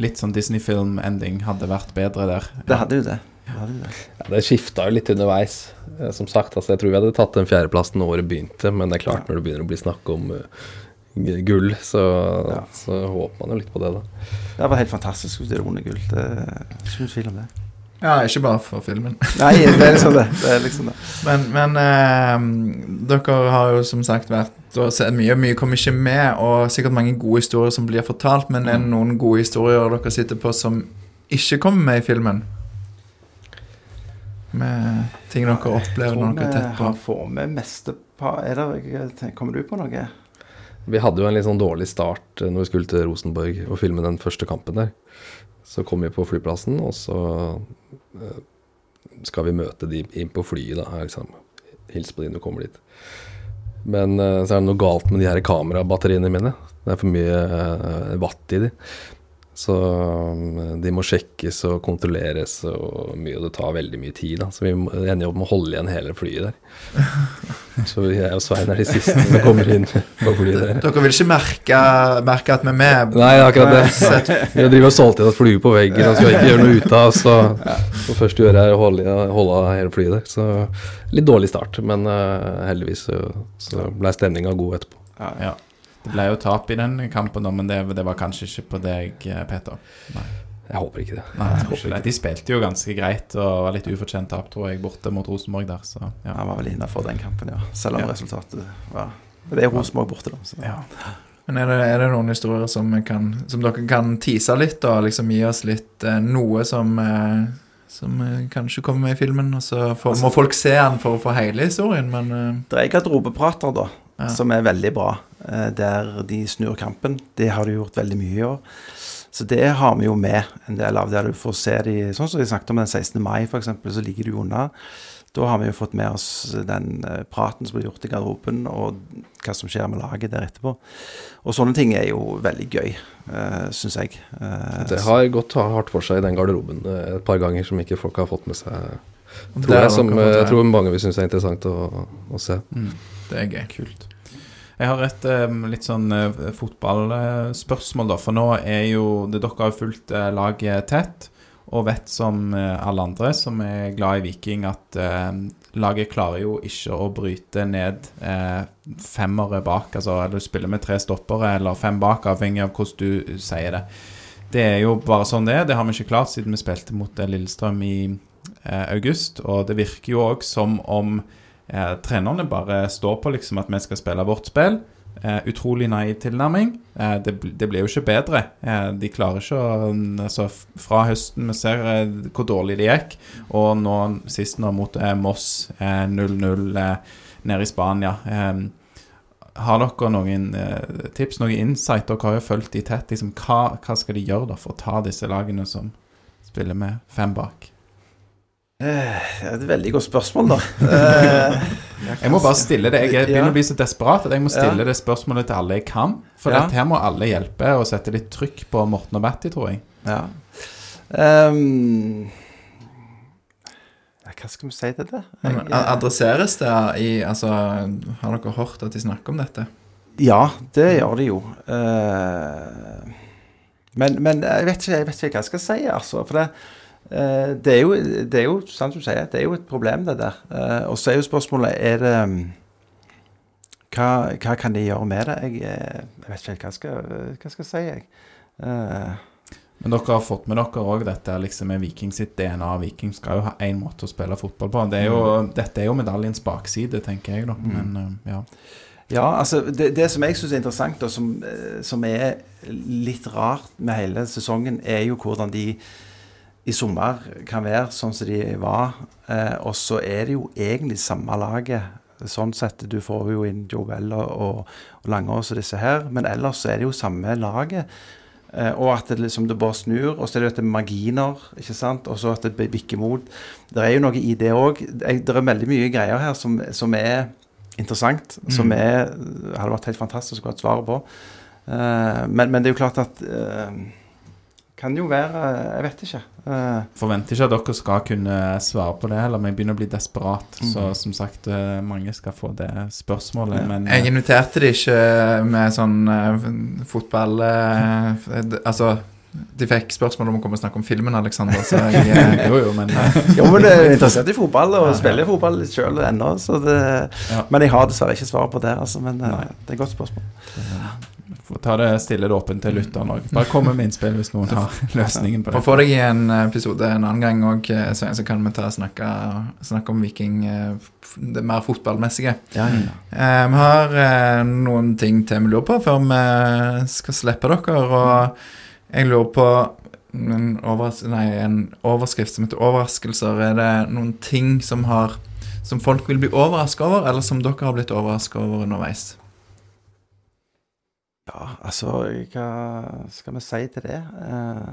Litt sånn Disney-film-ending hadde vært bedre der. det hadde jo det. Det, hadde jo det. Ja, det skifta jo litt underveis. Eh, Som sagt, altså, jeg tror vi hadde tatt den fjerdeplassen da året begynte, men det er klart, når det begynner å bli snakk om uh, gull, så, Ja. så håper man jo litt på det, da. Det var helt fantastisk å det er runde gull. Det er ikke noen tvil om det. Ja, ikke bare for filmen. Nei, det er liksom det. det, er liksom det. Men, men eh, dere har jo som sagt vært og sett mye, mye kommer ikke med, og sikkert mange gode historier som blir fortalt, men er det noen gode historier dere sitter på som ikke kommer med i filmen? Med ting dere opplever når dere er tett på? vi får med mesteparten Er det, Kommer du på noe? Vi hadde jo en litt sånn dårlig start eh, når vi skulle til Rosenborg og filme den første kampen der. Så kom vi på flyplassen, og så eh, skal vi møte de inn på flyet, da. Liksom. Hils på de når du kommer dit. Men eh, så er det noe galt med de her kamerabatteriene mine. Det er for mye uh, watt i de. Så eh, de må sjekkes og kontrolleres og mye, og det tar veldig mye tid. Da. Så vi må- ender opp med å holde igjen hele flyet der. Så jeg og Svein er de siste som kommer inn på flyet der. Dere vil ikke merke, merke at vi er med? Nei, akkurat det. Vi har driver og solgt inn et flue på veggen og skal ikke gjøre noe ut av. Så det første vi gjør, er å holde, holde hele flyet der. Så litt dårlig start, men uh, heldigvis så, så ble stemninga god etterpå. Ja, Ja. Det ble jo tap i den kampen, men det, det var kanskje ikke på deg, eh, Peter. Nei, Jeg håper ikke det. Nei håper ikke. De spilte jo ganske greit og var litt ufortjent tap, tror jeg, borte mot Rosenborg der. Så ja. Han var vel innafor den kampen, ja. Selv om Ja. resultatet var Det er Rosenborg borte, da. Så. ja. Men er det, er det noen historier som, kan, som dere kan tease litt, og liksom gi oss litt eh, noe som, eh, som kanskje kommer med i filmen? Og så får, må folk se den for å få hele historien, men uh... Det er garderobeprater, da, Ja. som er veldig bra. Eh, Der de snur kampen. Det har de gjort veldig mye i år. Så det har vi jo med en del av. Der du får se de Sånn som vi snakket om den 16. mai, f.eks., så ligger de unna. Da har vi jo fått med oss den eh, praten som blir gjort i garderoben, og hva som skjer med laget der etterpå. Og sånne ting er jo veldig gøy, uh, syns jeg. Eh, Det har gått hardt for seg i den garderoben eh, et par ganger som ikke folk har fått med seg. det Tror jeg, som eh, jeg tror mange vil synes er interessant å, å se. Mm. Det er gøy. Kult. Jeg har et eh, litt sånn uh, fotballspørsmål, da. For nå er jo det, Dere har fulgt eh, laget tett, og vet som eh, alle andre som er glad i Viking, at eh, laget klarer jo ikke å bryte ned eh, femmere bak. Altså eller du spiller med tre stoppere eller fem bak, avhengig av hvordan du sier det. Det er jo bare sånn det er. Det har vi ikke klart siden vi spilte mot eh, Lillestrøm i eh, august, og det virker jo òg som om eh, trenerne bare står på liksom at vi skal spille vårt spill. Eh, utrolig naiv tilnærming. Eh, det, det blir jo ikke bedre. Eh, de klarer ikke å altså, Fra høsten vi ser eh, hvor dårlig det gikk, og nå sist nå mot eh, Moss eh, 0-0 eh, nede i Spania. Har dere noen tips, noen insight? Dere har jo fulgt de tett. Liksom, hva, hva skal de gjøre da for å ta disse lagene som spiller med fem bak? Eh, det er et veldig godt spørsmål, da. Eh, Jeg må bare stille det. Jeg begynner å bli så desperat at jeg må stille det spørsmålet til alle jeg kan. For Ja. dette her må alle hjelpe og sette litt trykk på Morten og Matti, tror jeg. ja. Um, hva skal vi si til det? Jeg, adresseres det i Altså, har dere hørt at de snakker om dette? Ja, det gjør de jo. Uh, men, men jeg, vet ikke, jeg vet ikke hva jeg skal si, altså. For det, det, er jo, det er jo, sant du sier, det er jo et problem, det der. Eh, og så er jo spørsmålet er det mm, hva, hva kan de gjøre med det? Jeg, eh, jeg vet ikke helt hva jeg skal, hva skal si, jeg. Eh, Men dere har fått med dere òg dette liksom med Viking sitt DNA. Viking skal jo ha én måte å spille fotball på. Det er jo, Dette er jo medaljens bakside, tenker jeg, da. Men eh, ja. Ja, altså det, det som jeg syns er interessant, og som, eh, som er litt rart med hele sesongen, er jo hvordan de i sommer kan være sånn som de var. Eh, og så er det jo egentlig samme laget. Sånn sett, Du får jo inn Joel og, og, og Langås og disse her, men ellers så er det jo samme laget. Eh, og at det liksom det bare snur. Og så er det dette marginer, ikke sant. Og så at det bikker mot. Det er jo noe i det òg. Det er veldig mye greier her som, som er interessant. Som er, hadde vært helt fantastisk å ha et svar på. Eh, men, men det er jo klart at eh, Kan jo være Jeg vet ikke. Eh, Forventer ikke at dere skal kunne svare på det heller, men jeg begynner å bli desperat. Så som sagt, eh, mange skal få det spørsmålet, Ja. men eh, Jeg inviterte de ikke med sånn uh, fotball uh, d- Altså, de fikk spørsmål om å komme og snakke om filmen, Alexander, så jeg eh, Jo, jo, men eh, jo, men jeg er interessert i fotball, og spiller fotball litt sjøl ennå. Så det, Ja. Men jeg har dessverre ikke svar på det, altså. Men Nei. det er et godt spørsmål. Ta det stille og åpent til lytteren òg. Bare kom med innspill hvis noen har løsningen på det. få deg i en episode en annen gang òg, Svein, så kan vi ta og snakke, snakke om Viking eh, det mer fotballmessige. Ja, ja. Eh, vi har eh, noen ting til vi lurer på før vi skal slippe dere. Og jeg lurer på en, overs nei, en overskrift som heter 'Overraskelser'. Er det noen ting som, har, som folk vil bli overraska over, eller som dere har blitt overraska over underveis? Ja, altså Hva skal vi si til det? Eh,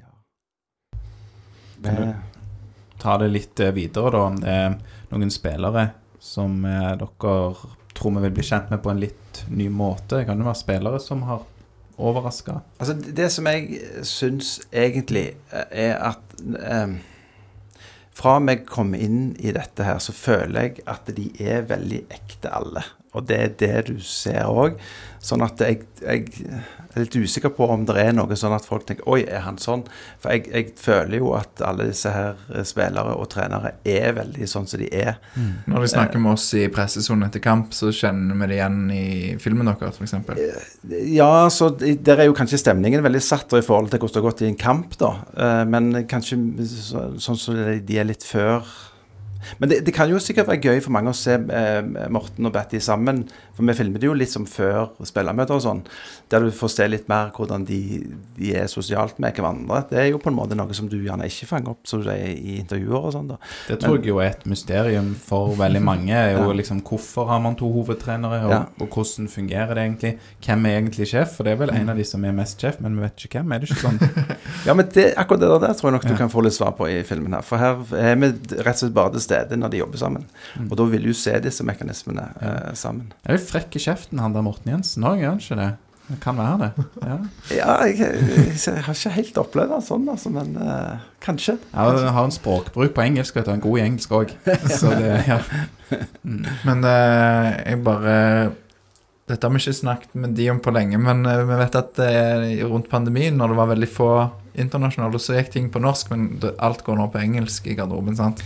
ja. Kan du- Ta det litt eh, videre, da. Om det er noen spillere som eh, dere tror vi vil bli kjent med på en litt ny måte. Kan det være spillere som har overraska. Altså, det- som jeg syns egentlig eh, er at eh, Fra vi kom inn i dette her, så føler jeg at de er veldig ekte, alle. Og det er det du ser òg. Sånn at jeg, jeg er litt usikker på om det er noe sånn at folk tenker Oi, er han sånn? For jeg, jeg føler jo at alle disse her eh, spillere og trenere er veldig sånn som de er. Når de snakker med oss i pressesonen etter kamp, så kjenner vi det igjen i filmen deres, f.eks. Ja, så der er jo kanskje stemningen veldig satt i forhold til hvordan det har gått i en kamp, da. Eh, Men kanskje sånn som de er litt før Men det, det kan jo sikkert være gøy for mange å se eh, Morten og Betty sammen. For vi filmet jo litt som før spillermøter og sånn. Der du får se litt mer hvordan de, de er sosialt med hverandre. Det er jo på en måte noe som du gjerne ikke fanger opp som du er i intervjuer og sånn. da. Det tror jeg jo er et mysterium for veldig mange. er jo Ja. liksom Hvorfor har man to hovedtrenere, og, Ja. og hvordan fungerer det egentlig? Hvem er egentlig sjef? For det er vel en av de som er mest sjef, men vi vet ikke hvem. Er det ikke sånn? Ja, men det, akkurat det der tror jeg nok du Ja. kan få litt svar på i filmen her. For her er vi rett og slett bare til stede når de jobber sammen. Og da vil du se disse mekanismene eh, sammen. Er litt frekk i kjeften, han der Morten Jensen òg, gjør han ikke det? Det kan være det. Ja. Ja, jeg, jeg, jeg har ikke helt opplevd det sånn, altså, men uh, kanskje. han har en språkbruk på engelsk, vet du. En god i engelsk òg. ja. mm. Men uh, jeg bare Dette har vi ikke snakket med de om på lenge, men uh, vi vet at rundt pandemien, når det var veldig få internasjonale, så gikk ting på norsk, men alt går nå på engelsk i garderoben, sant?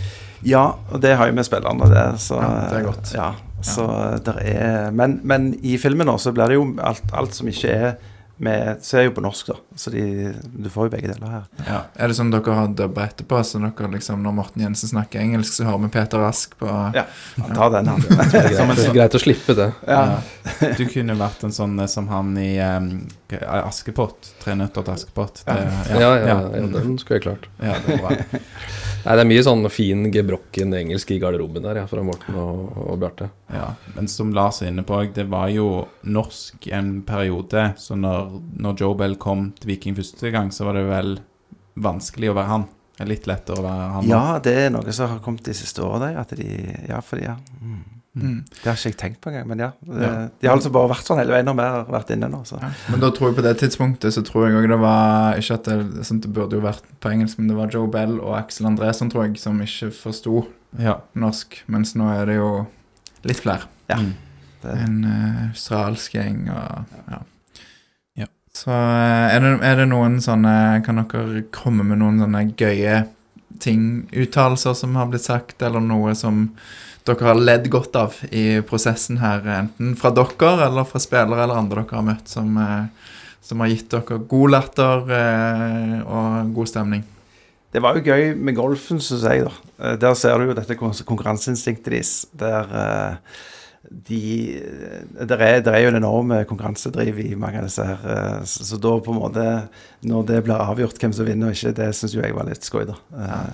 Ja, og det har jo med spillerne, det. Så, Ja, det er godt. Ja, så der er men, men i filmen nå så blir det jo alt, alt som ikke er med, så er jo på norsk, da. Så de, du får jo begge deler her. Ja. Er det sånn dere har dubba etterpå? Så dere liksom, når Morten Jensen snakker engelsk, så hører vi Peter Rask på Ja, han tar den, han. Det er greit, greit å slippe det. Ja. Ja. Du kunne vært en sånn eh, som han i um, Askepott. Tre nøtter til Askepott. Det, Ja, ja, ja, den skulle jeg klart. ja, det. Nei, det er mye sånn fin gebrokken engelsk i garderoben der, ja, fra Morten og, og Bjarte. Ja, men som Lars er inne på, det var jo norsk en periode. Så når, når Joe Bell kom til Viking første gang, så var det vel vanskelig å være han. Litt lettere å være han. ja, det er noe som har kommet de siste. At de, ja, fordi, ja. Mm. Mm. Det har ikke jeg tenkt på engang, men ja. Det, Ja. De har altså bare vært sånn hele veien når vi har vært inne nå. Så. Ja. Men da tror jeg på det tidspunktet så tror jeg også det var Ikke at det, sånn, det burde jo vært på engelsk, men det var Joe Bell og Axel Andresen, tror jeg, som ikke forsto Ja. norsk. Mens nå er det jo litt flere. Ja. Mm. En uh, australsk gjeng og ja. Ja. Så eh, er det, er det noen sånne Kan dere komme med noen sånne gøye ting, uttalelser som har blitt sagt, eller noe som dere har ledd godt av i prosessen her, enten fra dere eller fra spillere eller andre dere har møtt, som, eh, som har gitt dere god latter eh, og god stemning? det var jo gøy med golfen, syns jeg. da. Eh, Der ser du jo dette kon- konkurranseinstinktet deres. Der de det er, der er jo en enorm konkurransedriv i mange av disse her. Så, da på en måte Når det blir avgjort hvem som vinner og ikke, det syns jo jeg var litt skøy, da. Eh,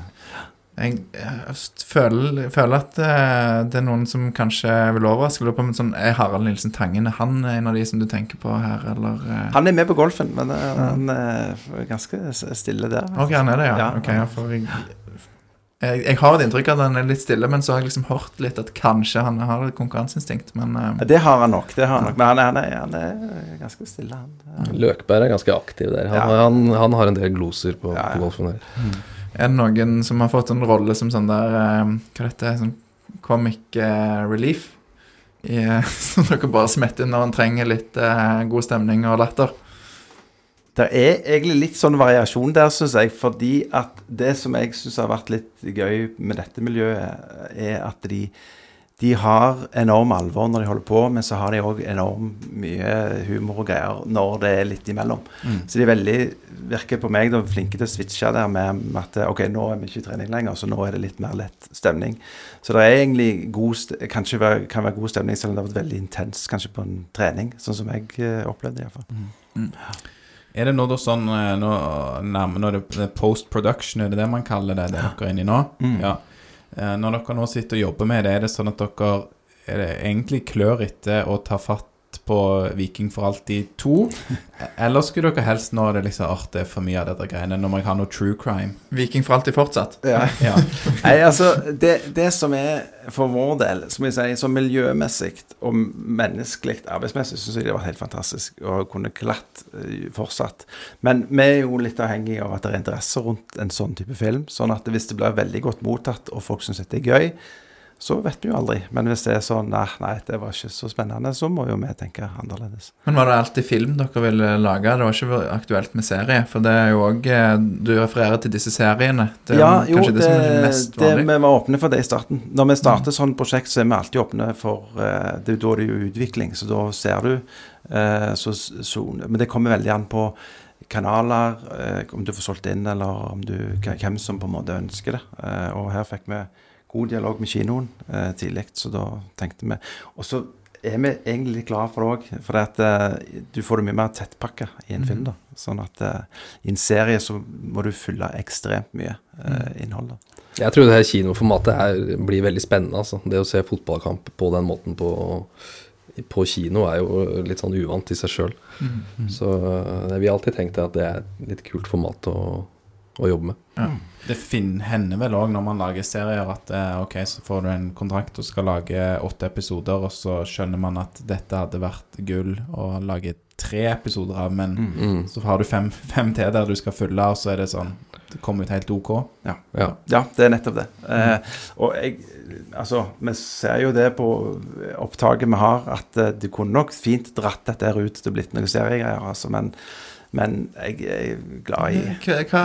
Jeg, jeg føler, føler at eh, det er noen som kanskje vil overraske. Lurer på om sånn, Er Harald Nilsen Tangen er han en av de som du tenker på her, eller? eh? Han er med på golfen, men ja. han er ganske stille der. Ok, han er det, ja. Ja. Okay, ja for jeg, jeg, jeg har et inntrykk av at han er litt stille, men så har jeg liksom hørt litt at kanskje han har et konkurranseinstinkt, men eh, Ja, Det har han nok. det har han nok, Men han er, han er, han er ganske stille, han. Løkberg er ganske aktiv der. Han, Ja. han, han har en del gloser på, Ja, ja. på golfen der. Er det noen som har fått en rolle som sånn der eh, Hva dette er sånn comic eh, relief? I, eh, som dere bare smetter inn når en trenger litt god stemning og latter? Det er egentlig litt sånn variasjon der, syns jeg. Fordi at det som jeg syns har vært litt gøy med dette miljøet, er at de, de har enorm alvor når de holder på, men så har de òg enormt mye humor og greier når det er litt imellom. Mm. Så de er veldig, virker på meg da, flinke til å switche der med at ok, nå er vi ikke i trening lenger, så nå er det litt mer lett stemning. Så det er egentlig god, kanskje være, kan være god stemning selv om det har vært veldig intens kanskje på en trening, sånn som jeg uh, opplevde iallfall. Er det nå da sånn eh, nå, nærmer det, er post-production, er det det man kaller det, det dere er inne i nå? Mm. Ja. Eh, Når dere nå sitter og jobber med det, er det sånn at dere er egentlig klør etter å ta fatt på Viking for alltid 2? Eller skulle dere helst nå det liksom artig for mye av dette greiene, når man har ha noe true crime? Viking for alltid fortsatt. Ja. Ja. Nei, altså, det, det som er for vår del, som jeg sier, så miljømessig og menneskelig arbeidsmessig, syns jeg det var helt fantastisk å kunne glatt eh, fortsatt. Men vi er jo litt avhengig av at det er interesse rundt en sånn type film. Sånn at hvis det blir veldig godt mottatt, og folk syns dette er gøy, så vet vi jo aldri. Men hvis det er sånn nei, nei, det var ikke så spennende, så må jo vi tenke annerledes. Men var det alltid film dere ville lage? Det var ikke aktuelt med serie? For det er jo òg Du refererer til disse seriene. Det er ja, jo, det, det, som er mest det, vanlig? vi var åpne for det i starten. Når vi starter sånn prosjekt, så er vi alltid åpne for eh, det, Da er det jo utvikling, så da ser du eh, så, så, Men det kommer veldig an på kanaler, eh, om du får solgt inn, eller om du, hvem som på en måte ønsker det. Eh, og her fikk vi god dialog med kinoen eh, tidlig, så da tenkte vi Og så er vi egentlig litt glad for det òg, for at, eh, du får det mye mer tettpakka i en film. da Sånn at eh, i en serie så må du fylle ekstremt mye eh, innhold. da Jeg tror det her kinoformatet er, blir veldig spennende. Altså. Det å se fotballkamp på den måten på, på kino er jo litt sånn uvant i seg sjøl. Mm. Så eh, vi har alltid tenkt at det er et litt kult format å, å jobbe med. Det hender vel òg når man lager serier at eh, ok, så får du en kontrakt og skal lage åtte episoder, og så skjønner man at dette hadde vært gull å lage tre episoder av, men Mm. så har du fem, fem til der du skal fylle, og så er det sånn Det kommer ut helt OK. Ja. Ja, det er nettopp det. Eh, og jeg, altså, vi ser jo det på opptaket vi har, at eh, det kunne nok fint dratt dette her ut til blitt noen seriegreier, altså, men, men jeg er glad i Hva, hva,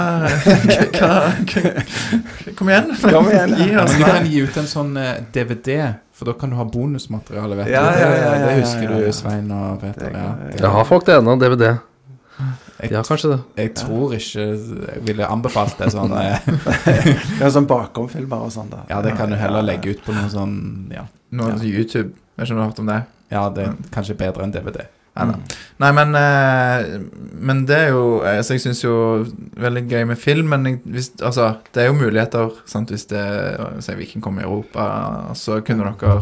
hva, hva Kom igjen. Kom igjen. Gi oss men du kan gi ut en sånn eh, DVD, for da kan du ha bonusmateriale, vet Ja, du. ja, Det, ja, ja, det husker ja, ja. du, Svein og Peter. Ja. Jeg har folk det ennå, DVD. Ja, kanskje det. Jeg tror ikke jeg ville anbefalt det sånn Ja, Det er sånn bakomfilmer og sånn. da Ja, det kan du heller legge ut på noe sånn Ja, Noe YouTube. Vet ikke om du har hørt om det? ja det er kanskje bedre enn DVD. Nei, da. Nei men, eh, men det er jo altså Jeg syns jo veldig gøy med film, men hvis, altså, det er jo muligheter. Sant? Hvis det si Viking kommer i Europa, så kunne dere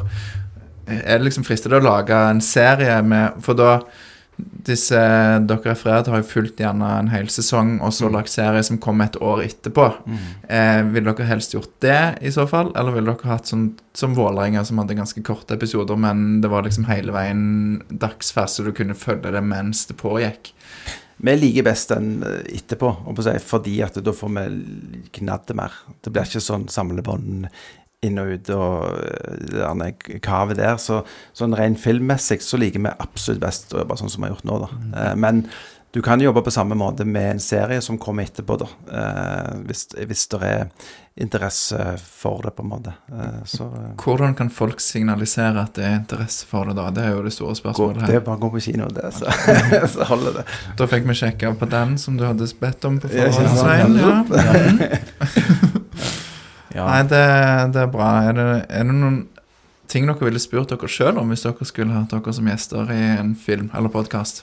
Er det liksom fristet å lage en serie med For da disse dere refererer til, har jo fulgt gjerne en hel sesong, og så lagt serie som kom et år etterpå. Eh, ville dere helst gjort det, i så fall? Eller ville dere hatt sånn som Vålerenga, som hadde ganske korte episoder, men det var liksom hele veien dagsfest, så du kunne følge det mens det pågikk? Vi liker best den eh, etterpå, fordi at da får vi gnadd det mer. Det blir ikke sånn samlebånd inn og ut og eh, det kavet der. Så sånn rent filmmessig så liker vi absolutt best å jobbe sånn som vi har gjort nå, da. Eh, Men du kan jobbe på samme måte med en serie som kommer etterpå, da. Eh, hvis, hvis det er interesse for det, på en måte. Eh, så eh, Hvordan kan folk signalisere at det er interesse for det, da? Det er jo det store spørsmålet spørsmålet det er bare å gå på kino, det, så, så holder det. Da fikk vi sjekka på den som du hadde bedt om på forhånd. Svein. Ja. Ja. Nei, det, det er bra. Er det, er det noen ting dere ville spurt dere sjøl om hvis dere skulle hatt dere som gjester i en film eller podkast?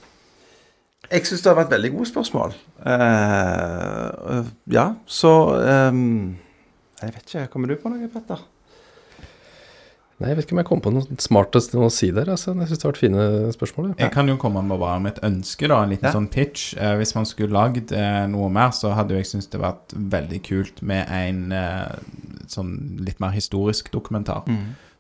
Jeg syns det har vært veldig gode spørsmål. Uh, ja, så um, Jeg vet ikke. Kommer du på noe, Petter? Nei, jeg vet ikke om jeg kom på noe smartest å si der. Altså. Jeg syns det har vært fine spørsmål. Ja. Jeg kan jo komme med bare med et ønske, da. En liten Ja. sånn pitch. Eh, hvis man skulle lagd eh, noe mer, så hadde jo jeg syntes det vært veldig kult med en eh, sånn litt mer historisk dokumentar.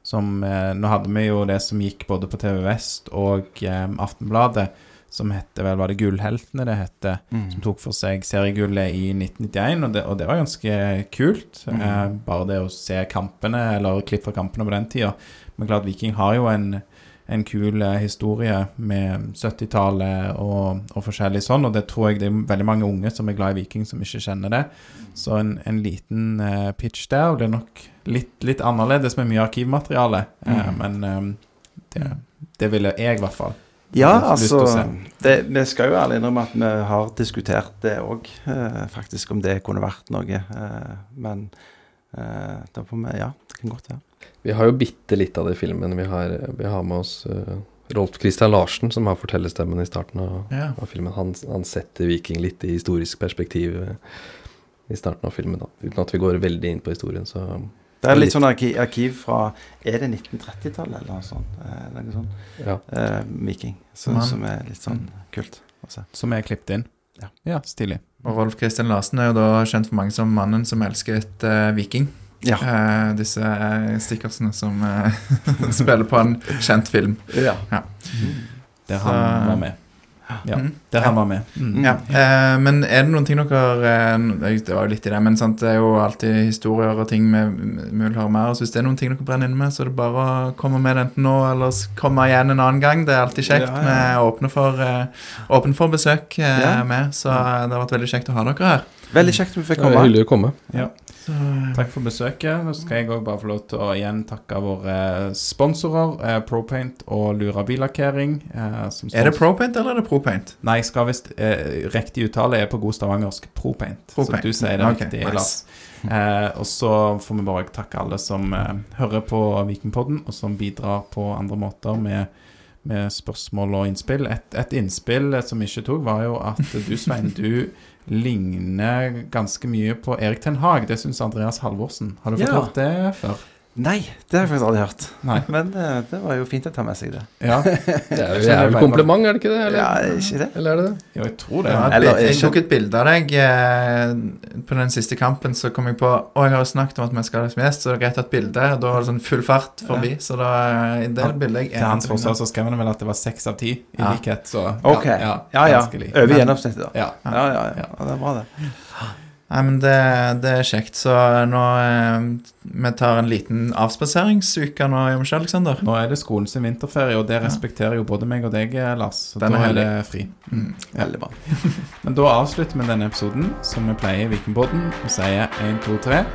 Som eh, Nå hadde vi jo det som gikk både på TV Vest og eh, Aftenbladet, som hette vel Var det Gullheltene det hette? Som tok for seg seriegullet i 1991, og det, og det var ganske kult. Eh, bare det å se kampene, eller klipp fra kampene på den tida. Men klart, Viking har jo en, en kul eh, historie med 70-tallet og, og forskjellig sånn, og det tror jeg det er veldig mange unge som er glad i Viking, som ikke kjenner det. Så en, en liten eh, pitch der og det er nok litt, litt annerledes med mye arkivmateriale, eh, men eh, det, det ville jeg i hvert fall. Ja, altså det, Vi skal jo ærlig innrømme at vi har diskutert det òg, eh, faktisk, om det kunne vært noe. Eh, men eh, da får vi Ja, det kan godt være. Vi har jo bitte litt av det i filmen. Vi har, vi har med oss uh, Rolf Christian Larsen, som har fortellerstemmen i starten av, Ja. av filmen. Han, han setter Viking litt i historisk perspektiv eh, i starten av filmen, da. Uten at vi går veldig inn på historien, så Det er litt sånn arkiv, arkiv fra Er det 1930-tallet eller noe sånt? Eh, noe sånt ja. eh, Viking. Så, som er litt sånn kult Også. Som er klippet inn. Ja. ja stilig. Og Rolf Christian Larsen er jo da kjent for mange som mannen som elsket uh, Viking. Ja. Uh, disse eh, stickersene som uh, spiller på en kjent film. ja. Der han var med. Ja, Mm. der han var med. Mm. Ja, eh, Men er det noen ting dere eh, Det var jo litt i det, men sant, det er jo alltid historier og ting vi vi vil høre mer. Så hvis det er noen ting dere brenner inne med, så er det bare å komme med det enten nå eller komme igjen en annen gang. Det er alltid kjekt. Ja, ja. Vi er åpne for, eh, åpne for besøk eh, Ja. med, så det har vært veldig kjekt å ha dere her. Veldig kjekt at vi fikk komme. Det er hyggelig å komme. Ja. Takk for besøket. Nå skal jeg òg bare få lov til å igjen takke våre sponsorer, eh, Propaint og Lura billakkering. Eh, Er det Propaint eller er det Propaint? Nei, jeg skal visst eh, Riktig uttale er på god stavangersk Propaint. Propaint. Så du sier det Ok, riktig, nice. Lars. Eh, og så får vi bare takke alle som eh, hører på Vikingpodden, og som bidrar på andre måter med, med spørsmål og innspill. Et, et innspill som ikke tok, var jo at du, Svein, du ligner ganske mye på Erik Ten Hag. Det syns Andreas Halvorsen. Har du fått Ja. hørt det før? Nei, det har jeg faktisk aldri hørt. Nei. Men eh, det var jo fint å ta med seg det. Ja, Det er jo jævlig kompliment, er det ikke det? Eller, Ja, ikke det? eller er det det? jo, jeg tror det. Ja, Eller- jeg tok et bilde av deg eh, på den siste kampen. Så kom jeg på Å, jeg har jo snakket om at vi skal ha som gjest, så det er greit å ha et bilde. Og Da var det sånn full fart forbi. Så da eh, i det bildet jeg Til hans forsvar så skrev han vel at det var seks av ti i Ja. likhet, så Ok. ja, Ja, ja. Over gjennomsnittet, da. Ja. Ja, ja, ja. ja. Det er bra, det. Nei, men det, det er kjekt. Så nå eh, Vi tar en liten avspaseringsuke nå, Jon Michel Alexander. Nå er det skolen sin vinterferie, og det respekterer jo både meg og deg, Lars. Så Den da er er det fri. Mm. Veldig bra. Men da avslutter vi denne episoden som vi pleier i Vikingpodden, og sier én, to, tre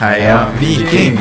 Heia Viking!